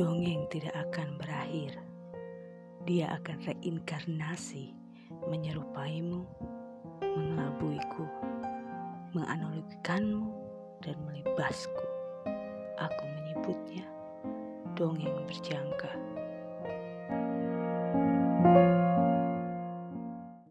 Dongeng tidak akan berakhir. Dia akan reinkarnasi, menyerupaimu, mengelabuiku, menganalogikanmu, dan melibasku. Aku menyebutnya dongeng berjangka.